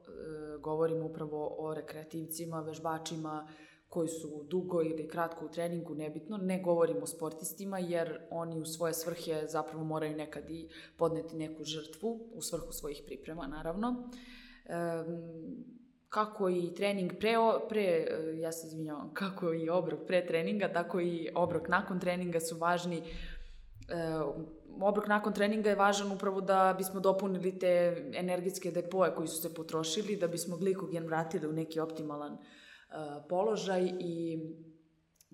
govorimo upravo o rekreativcima, vežbačima koji su dugo ili kratko u treningu, nebitno, ne govorimo o sportistima jer oni u svoje svrhe zapravo moraju nekad i podneti neku žrtvu u svrhu svojih priprema, naravno. Kako i trening pre, pre, ja se izvinjavam, kako i obrok pre treninga, tako i obrok nakon treninga su važni obrok nakon treninga je važan upravo da bismo dopunili te energetske depoje koji su se potrošili, da bismo glikogen vratili u neki optimalan uh, položaj i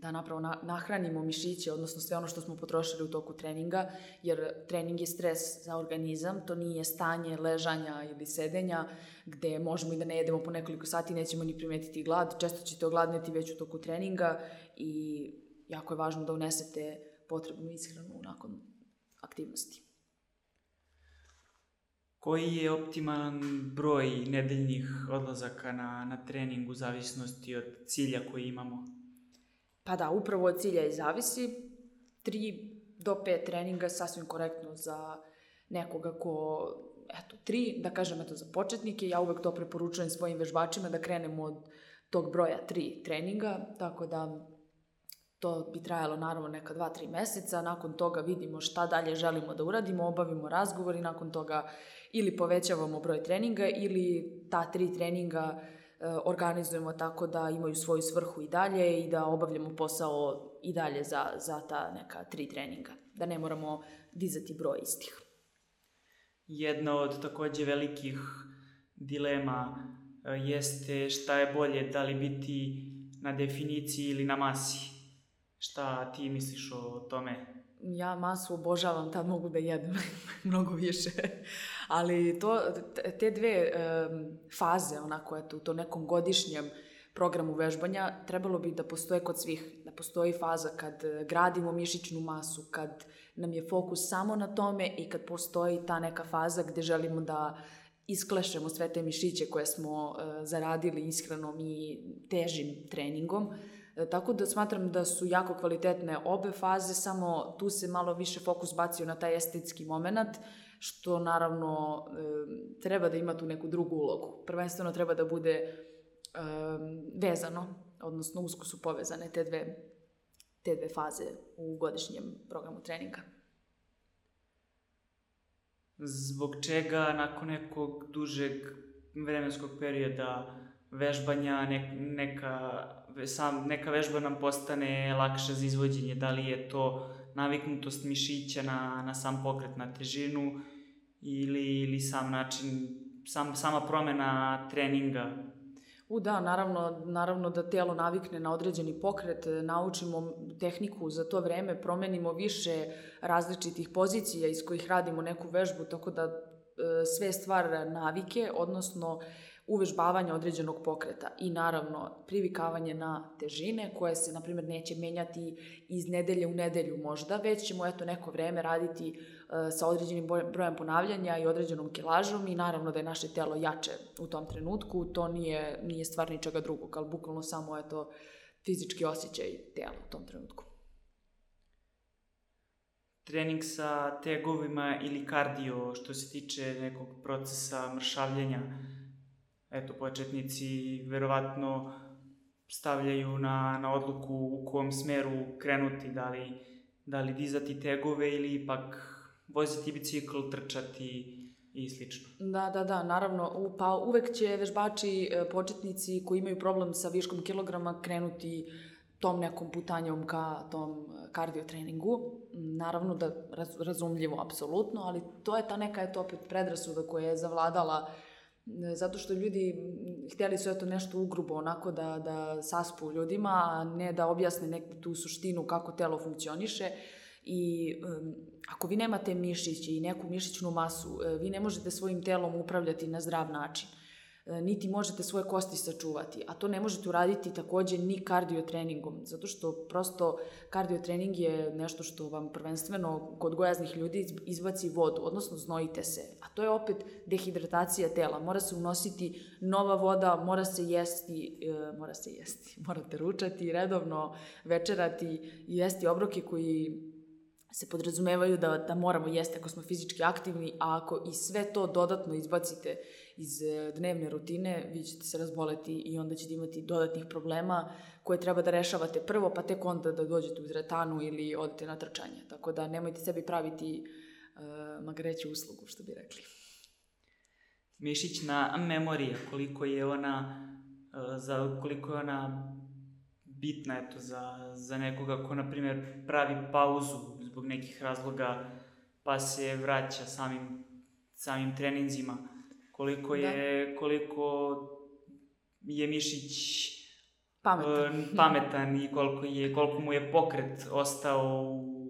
da napravo na, nahranimo mišiće, odnosno sve ono što smo potrošili u toku treninga, jer trening je stres za organizam, to nije stanje ležanja ili sedenja, gde možemo i da ne jedemo po nekoliko sati, nećemo ni primetiti glad, često ćete ogladneti već u toku treninga i jako je važno da unesete potrebnu ishranu nakon aktivnosti. Koji je optimalan broj nedeljnih odlazaka na, na trening u zavisnosti od cilja koji imamo? Pa da, upravo od cilja i zavisi. 3 do 5 treninga sasvim korektno za nekoga ko, eto, 3, da kažem, eto, za početnike. Ja uvek to preporučujem svojim vežbačima da krenemo od tog broja 3 treninga, tako da To bi trajalo naravno neka dva, tri meseca, nakon toga vidimo šta dalje želimo da uradimo, obavimo razgovor i nakon toga ili povećavamo broj treninga ili ta tri treninga e, organizujemo tako da imaju svoju svrhu i dalje i da obavljamo posao i dalje za, za ta neka tri treninga, da ne moramo dizati broj istih. Jedna od takođe velikih dilema e, jeste šta je bolje, da li biti na definiciji ili na masi. Šta ti misliš o tome? Ja masu obožavam, tad mogu da jedem mnogo više. Ali to, te dve um, faze, onako, eto, u to nekom godišnjem programu vežbanja, trebalo bi da postoje kod svih. Da postoji faza kad gradimo mišićnu masu, kad nam je fokus samo na tome i kad postoji ta neka faza gde želimo da isklešemo sve te mišiće koje smo uh, zaradili ishranom i težim treningom. E, tako da smatram da su jako kvalitetne obe faze, samo tu se malo više fokus bacio na taj estetski moment, što naravno e, treba da ima tu neku drugu ulogu. Prvenstveno treba da bude e, vezano, odnosno usko su povezane te dve, te dve faze u godišnjem programu treninga. Zbog čega nakon nekog dužeg vremenskog perioda vežbanja, ne, neka, sam, neka vežba nam postane lakša za izvođenje, da li je to naviknutost mišića na, na sam pokret, na težinu ili, ili sam način, sam, sama promena treninga? U da, naravno, naravno da telo navikne na određeni pokret, naučimo tehniku za to vreme, promenimo više različitih pozicija iz kojih radimo neku vežbu, tako da e, sve stvar navike, odnosno uvežbavanje određenog pokreta i naravno privikavanje na težine koje se, na primjer, neće menjati iz nedelje u nedelju možda, već ćemo eto neko vreme raditi uh, sa određenim brojem ponavljanja i određenom kilažom i naravno da je naše telo jače u tom trenutku, to nije, nije stvar ničega drugog, ali bukvalno samo eto fizički osjećaj tela u tom trenutku. Trening sa tegovima ili kardio što se tiče nekog procesa mršavljenja, eto, početnici verovatno stavljaju na, na odluku u kom smeru krenuti, da li, da li dizati tegove ili ipak voziti bicikl, trčati i slično. Da, da, da, naravno, pa uvek će vežbači, e, početnici koji imaju problem sa viškom kilograma krenuti tom nekom putanjom ka tom kardio treningu. Naravno da raz, razumljivo, apsolutno, ali to je ta neka, eto opet predrasuda koja je zavladala uh, zato što ljudi htjeli su eto nešto ugrubo onako da, da saspu ljudima, a ne da objasne neku tu suštinu kako telo funkcioniše i um, ako vi nemate mišiće i neku mišićnu masu, e, vi ne možete svojim telom upravljati na zdrav način. E, niti možete svoje kosti sačuvati, a to ne možete uraditi takođe ni kardio treningom, zato što prosto kardio trening je nešto što vam prvenstveno kod gojaznih ljudi izbaci vodu, odnosno znojite se, a to je opet dehidratacija tela, mora se unositi nova voda, mora se jesti, e, mora se jesti, morate ručati redovno, večerati i jesti obroke koji se podrazumevaju da, da moramo jesti ako smo fizički aktivni, a ako i sve to dodatno izbacite iz e, dnevne rutine, vi ćete se razboleti i onda ćete imati dodatnih problema koje treba da rešavate prvo, pa tek onda da dođete u zretanu ili odete na trčanje. Tako da nemojte sebi praviti uh, magreću uslugu, što bi rekli. Mišićna memorija, koliko je ona, uh, za, koliko je ona bitna eto, za, za nekoga ko, na primjer, pravi pauzu zbog nekih razloga, pa se vraća samim, samim treninzima koliko je, da. koliko je mišić pametan. Uh, pametan i koliko, je, koliko mu je pokret ostao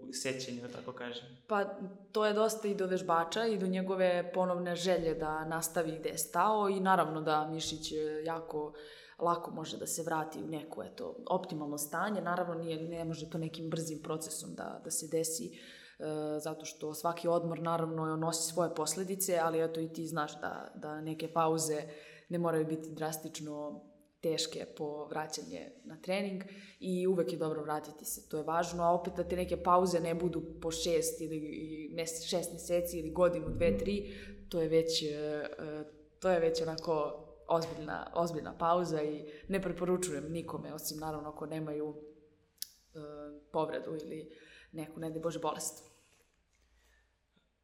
u sećanju, da tako kažem. Pa to je dosta i do vežbača i do njegove ponovne želje da nastavi gde je stao i naravno da mišić jako lako može da se vrati u neko eto, optimalno stanje. Naravno nije, ne može to nekim brzim procesom da, da se desi E, zato što svaki odmor naravno nosi svoje posledice, ali eto i ti znaš da, da neke pauze ne moraju biti drastično teške po vraćanje na trening i uvek je dobro vratiti se, to je važno, a opet da te neke pauze ne budu po šest ili šest meseci ili godinu, dve, tri, to je već, e, e, to je već onako ozbiljna, ozbiljna pauza i ne preporučujem nikome, osim naravno ako nemaju povredu ili neku, ne Bože, bolest.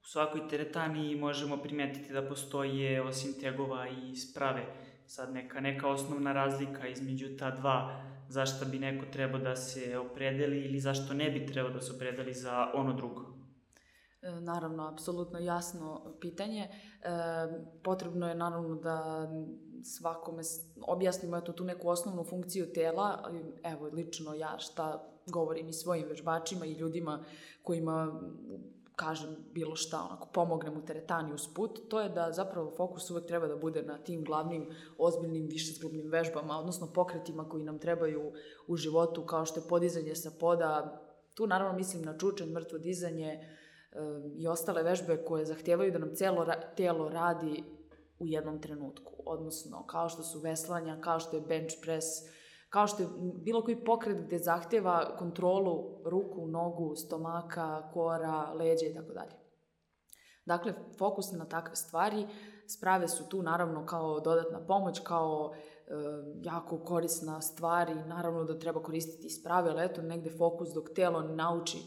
U svakoj teretani možemo primetiti da postoje, osim tegova i sprave, sad neka, neka osnovna razlika između ta dva, zašto bi neko trebao da se opredeli ili zašto ne bi trebao da se opredeli za ono drugo? E, naravno, apsolutno jasno pitanje. E, potrebno je naravno da svakome objasnimo eto, tu neku osnovnu funkciju tela. Evo, lično ja šta govorim i svojim vežbačima i ljudima kojima kažem bilo šta, onako pomognem u teretani uz put, to je da zapravo fokus uvek treba da bude na tim glavnim, ozbiljnim, višezglobnim vežbama, odnosno pokretima koji nam trebaju u životu, kao što je podizanje sa poda, tu naravno mislim na čučanj, mrtvo dizanje i ostale vežbe koje zahtevaju da nam celo ra telo radi u jednom trenutku, odnosno kao što su veslanja, kao što je bench press, kao što je bilo koji pokret gde zahteva kontrolu ruku, nogu, stomaka, kora, leđa i tako dalje. Dakle, fokus na takve stvari, sprave su tu naravno kao dodatna pomoć, kao e, jako korisna stvar i naravno da treba koristiti sprave, ali eto negde fokus dok telo nauči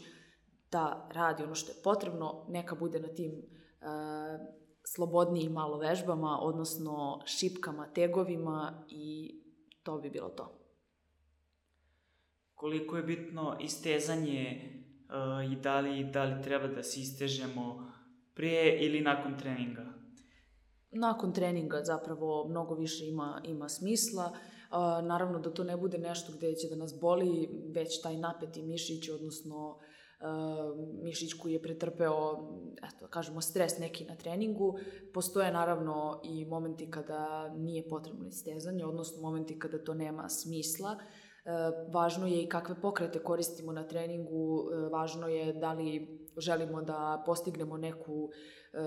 da radi ono što je potrebno, neka bude na tim e, slobodnijim malo vežbama, odnosno šipkama, tegovima i to bi bilo to. Koliko je bitno istezanje uh, i da li, da li treba da se istežemo prije ili nakon treninga? Nakon treninga zapravo mnogo više ima, ima smisla. Uh, naravno da to ne bude nešto gde će da nas boli, već taj napeti mišić, odnosno uh, mišić koji je pretrpeo, eto, kažemo, stres neki na treningu. Postoje naravno i momenti kada nije potrebno istezanje, odnosno momenti kada to nema smisla. E, važno je i kakve pokrete koristimo na treningu, e, važno je da li želimo da postignemo neku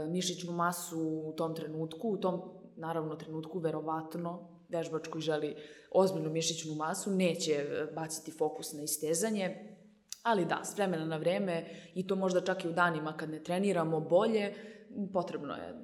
mišićnu masu u tom trenutku. U tom, naravno, trenutku verovatno vežbač koji želi ozbiljnu mišićnu masu neće baciti fokus na istezanje, Ali da, s vremena na vreme i to možda čak i u danima kad ne treniramo bolje, potrebno je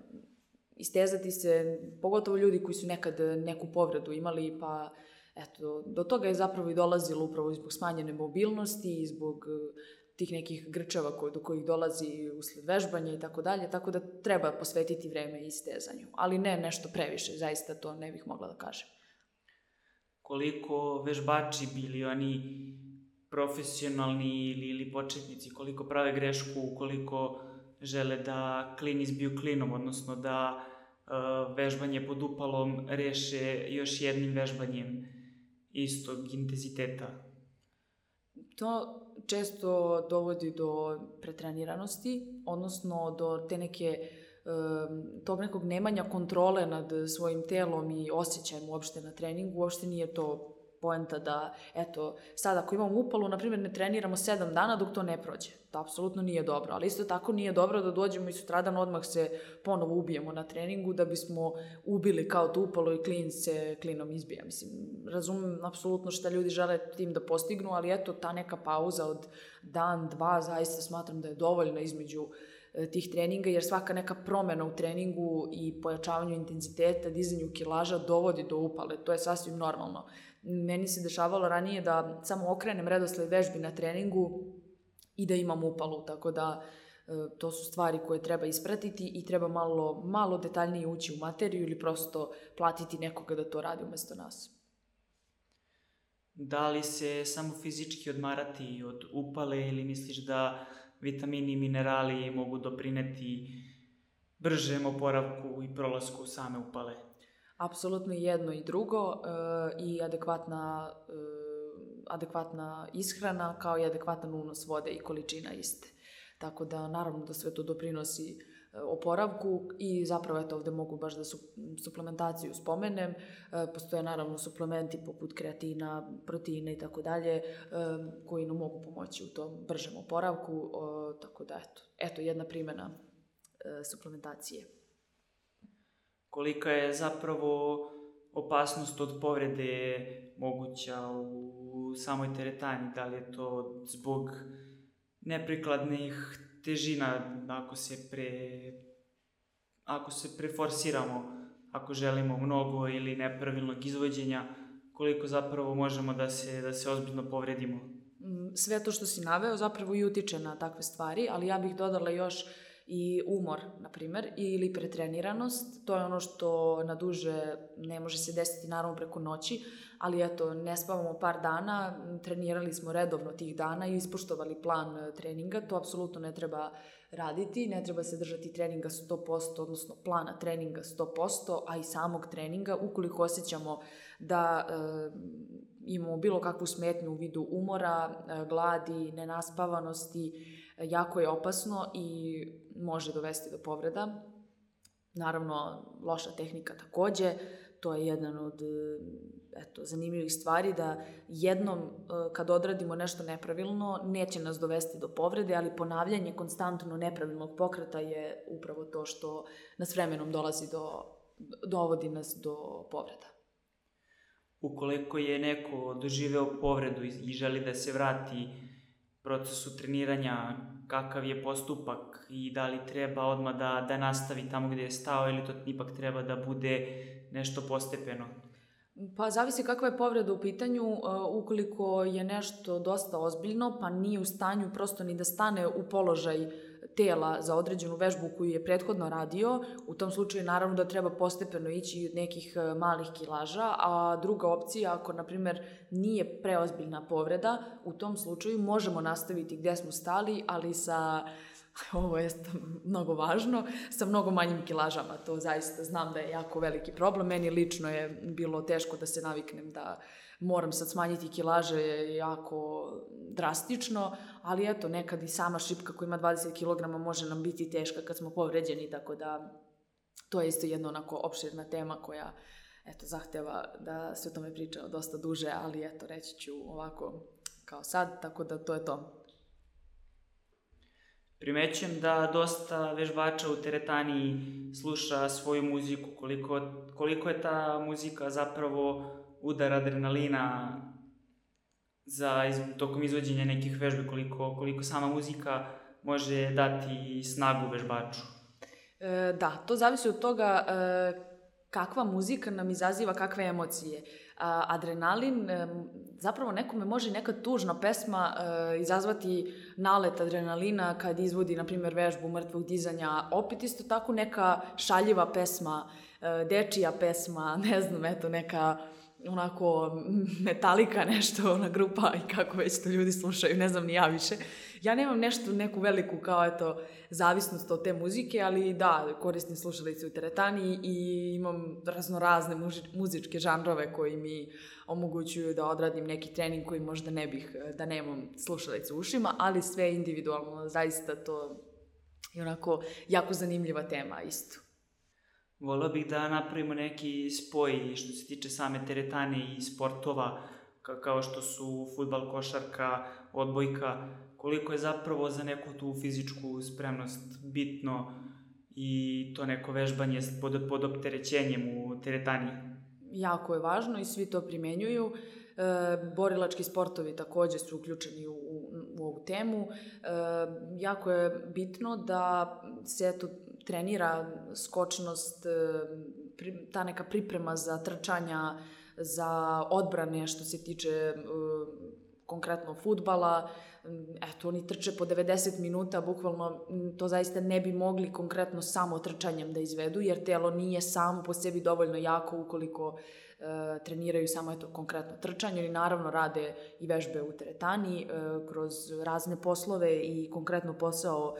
istezati se, pogotovo ljudi koji su nekad neku povredu imali, pa eto, do toga je zapravo i dolazilo upravo zbog smanjene mobilnosti i zbog eh, tih nekih grčeva koje, do kojih dolazi usled vežbanja i tako dalje, tako da treba posvetiti vreme istezanju. Ali ne nešto previše, zaista to ne bih mogla da kažem. Koliko vežbači bili oni profesionalni ili, ili početnici, koliko prave grešku, koliko žele da klin izbiju klinom, odnosno da uh, vežbanje pod upalom reše još jednim vežbanjem istog intenziteta. To često dovodi do pretreniranosti, odnosno do te neke tog nekog nemanja kontrole nad svojim telom i osjećajem uopšte na treningu, uopšte nije to poenta da, eto, sad ako imamo upalu, na primjer, ne treniramo sedam dana dok to ne prođe. To apsolutno nije dobro, ali isto tako nije dobro da dođemo i sutradan odmah se ponovo ubijemo na treningu da bismo ubili kao tu upalu i klin se klinom izbija. Mislim, razumem apsolutno šta ljudi žele tim da postignu, ali eto, ta neka pauza od dan, dva, zaista smatram da je dovoljna između e, tih treninga, jer svaka neka promena u treningu i pojačavanju intenziteta, dizanju kilaža dovodi do upale. To je sasvim normalno. Meni se dešavalo ranije da samo okrenem redosled vežbi na treningu i da imam upalu, tako da e, to su stvari koje treba ispratiti i treba malo, malo detaljnije ući u materiju ili prosto platiti nekoga da to radi umesto nas. Da li se samo fizički odmarati od upale ili misliš da vitamini i minerali mogu doprineti bržem oporavku i prolasku same upale? Apsolutno jedno i drugo uh, i adekvatna, uh, adekvatna ishrana kao i adekvatan unos vode i količina iste. Tako da naravno da sve to doprinosi uh, oporavku i zapravo eto ovde mogu baš da su, suplementaciju spomenem. Postoje naravno suplementi poput kreatina, proteina i tako dalje koji nam mogu pomoći u tom bržem oporavku. Tako da eto, eto jedna primjena suplementacije kolika je zapravo opasnost od povrede moguća u samoj teretani, da li je to zbog neprikladnih težina ako se pre ako se preforsiramo, ako želimo mnogo ili nepravilnog izvođenja, koliko zapravo možemo da se, da se ozbiljno povredimo. Mm, sve to što si naveo zapravo i utiče na takve stvari, ali ja bih dodala još i umor, na primer, ili pretreniranost. To je ono što na duže ne može se desiti naravno preko noći, ali eto, ne spavamo par dana, trenirali smo redovno tih dana i ispoštovali plan e, treninga, to apsolutno ne treba raditi, ne treba se držati treninga 100%, odnosno plana treninga 100%, a i samog treninga, ukoliko osjećamo da e, imamo bilo kakvu smetnju u vidu umora, e, gladi, nenaspavanosti, jako je opasno i može dovesti do povreda. Naravno, loša tehnika takođe, to je jedan od eto, zanimljivih stvari da jednom e, kad odradimo nešto nepravilno neće nas dovesti do povrede, ali ponavljanje konstantno nepravilnog pokreta je upravo to što nas vremenom dolazi do, dovodi nas do povreda. Ukoliko je neko doživeo povredu i želi da se vrati procesu treniranja, kakav je postupak i da li treba odmah da, da nastavi tamo gde je stao ili to ipak treba da bude nešto postepeno? Pa zavisi kakva je povreda u pitanju, uh, ukoliko je nešto dosta ozbiljno, pa nije u stanju prosto ni da stane u položaj tela za određenu vežbu koju je prethodno radio, u tom slučaju naravno da treba postepeno ići od nekih e, malih kilaža, a druga opcija, ako na primer nije preozbiljna povreda, u tom slučaju možemo nastaviti gde smo stali, ali sa ovo je mnogo važno, sa mnogo manjim kilažama. To zaista znam da je jako veliki problem. Meni lično je bilo teško da se naviknem da moram sad smanjiti kilaže jako drastično, ali eto, nekad i sama šipka koja ima 20 kg može nam biti teška kad smo povređeni, tako da to je isto jedna onako opširna tema koja eto, zahteva da se o tome priča dosta duže, ali eto, reći ću ovako kao sad, tako da to je to. Primećujem da dosta vežbača u teretani sluša svoju muziku, koliko, koliko je ta muzika zapravo udar adrenalina za iz, tokom izvođenja nekih vežbi, koliko, koliko sama muzika može dati snagu vežbaču. E, da, to zavisi od toga e, kakva muzika nam izaziva kakve emocije. A, adrenalin, e, zapravo nekome može neka tužna pesma e, izazvati nalet adrenalina kad izvodi, na primjer, vežbu mrtvog dizanja. Opet isto tako neka šaljiva pesma, e, dečija pesma, ne znam, eto, neka onako metalika nešto, ona grupa i kako već to ljudi slušaju, ne znam ni ja više. Ja nemam nešto, neku veliku kao eto, zavisnost od te muzike, ali da, koristim slušalice u teretani i imam raznorazne muzičke žanrove koji mi omogućuju da odradim neki trening koji možda ne bih, da nemam slušalice u ušima, ali sve individualno, zaista to je onako jako zanimljiva tema isto. Volao bih da napravimo neki spoj što se tiče same teretane i sportova, kao što su futbal, košarka, odbojka, koliko je zapravo za neku tu fizičku spremnost bitno i to neko vežbanje pod, pod opterećenjem u teretani. Jako je važno i svi to primenjuju. E, borilački sportovi takođe su uključeni u, u, u ovu temu. E, jako je bitno da se eto, trenira skočnost, e, ta neka priprema za trčanja, za odbrane što se tiče e, konkretno futbala, eto, oni trče po 90 minuta, bukvalno to zaista ne bi mogli konkretno samo trčanjem da izvedu, jer telo nije samo po sebi dovoljno jako ukoliko treniraju samo eto, konkretno trčanje, ili naravno rade i vežbe u teretani e, kroz razne poslove i konkretno posao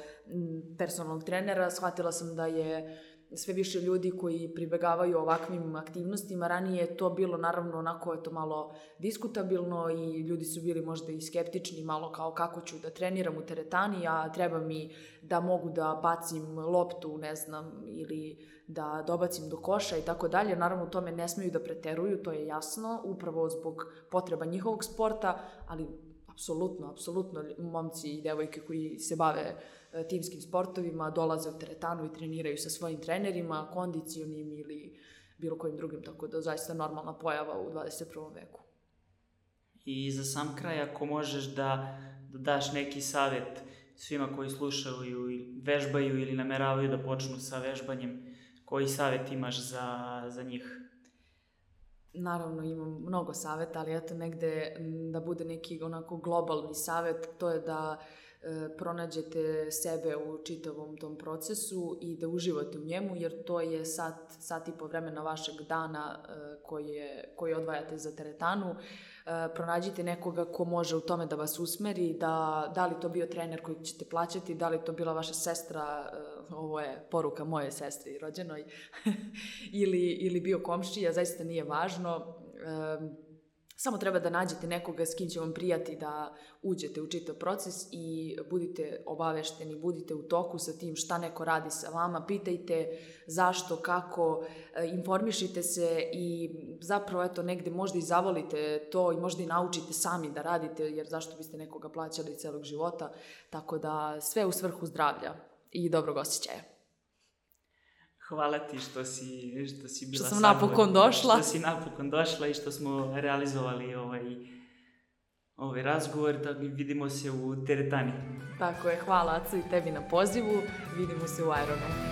personalnog trenera. Shvatila sam da je sve više ljudi koji pribegavaju ovakvim aktivnostima. Ranije je to bilo naravno onako eto malo diskutabilno i ljudi su bili možda i skeptični malo kao kako ću da treniram u teretani, a treba mi da mogu da bacim loptu, ne znam, ili da dobacim do koša i tako dalje. Naravno, u tome ne smeju da preteruju, to je jasno, upravo zbog potreba njihovog sporta, ali apsolutno, apsolutno momci i devojke koji se bave e, timskim sportovima dolaze u teretanu i treniraju sa svojim trenerima, kondicionim ili bilo kojim drugim, tako da zaista normalna pojava u 21. veku. I za sam kraj, ako možeš da, da daš neki savet svima koji slušaju i vežbaju ili nameravaju da počnu sa vežbanjem, koji savet imaš za, za njih? Naravno imam mnogo saveta, ali eto negde da bude neki onako globalni savet, to je da e, pronađete sebe u čitavom tom procesu i da uživate u njemu, jer to je sat, sat i po vremena vašeg dana e, koje, koje odvajate za teretanu. E, pronađite nekoga ko može u tome da vas usmeri, da, da li to bio trener koji ćete plaćati, da li to bila vaša sestra, e, ovo je poruka moje sestri rođenoj, ili, ili bio komšija, zaista nije važno. E, Samo treba da nađete nekoga s kim će vam prijati da uđete u čitav proces i budite obavešteni, budite u toku sa tim šta neko radi sa vama, pitajte zašto, kako, e, informišite se i zapravo eto negde možda i zavolite to i možda i naučite sami da radite jer zašto biste nekoga plaćali celog života, tako da sve u svrhu zdravlja i dobrog osjećaja. Hvala ti što si, što si bila Što sam napokon došla. Što si napokon došla i što smo realizovali ovaj, ovaj razgovor, da vidimo se u teretani. Tako je, hvala Acu i tebi na pozivu, vidimo se u Aeronu.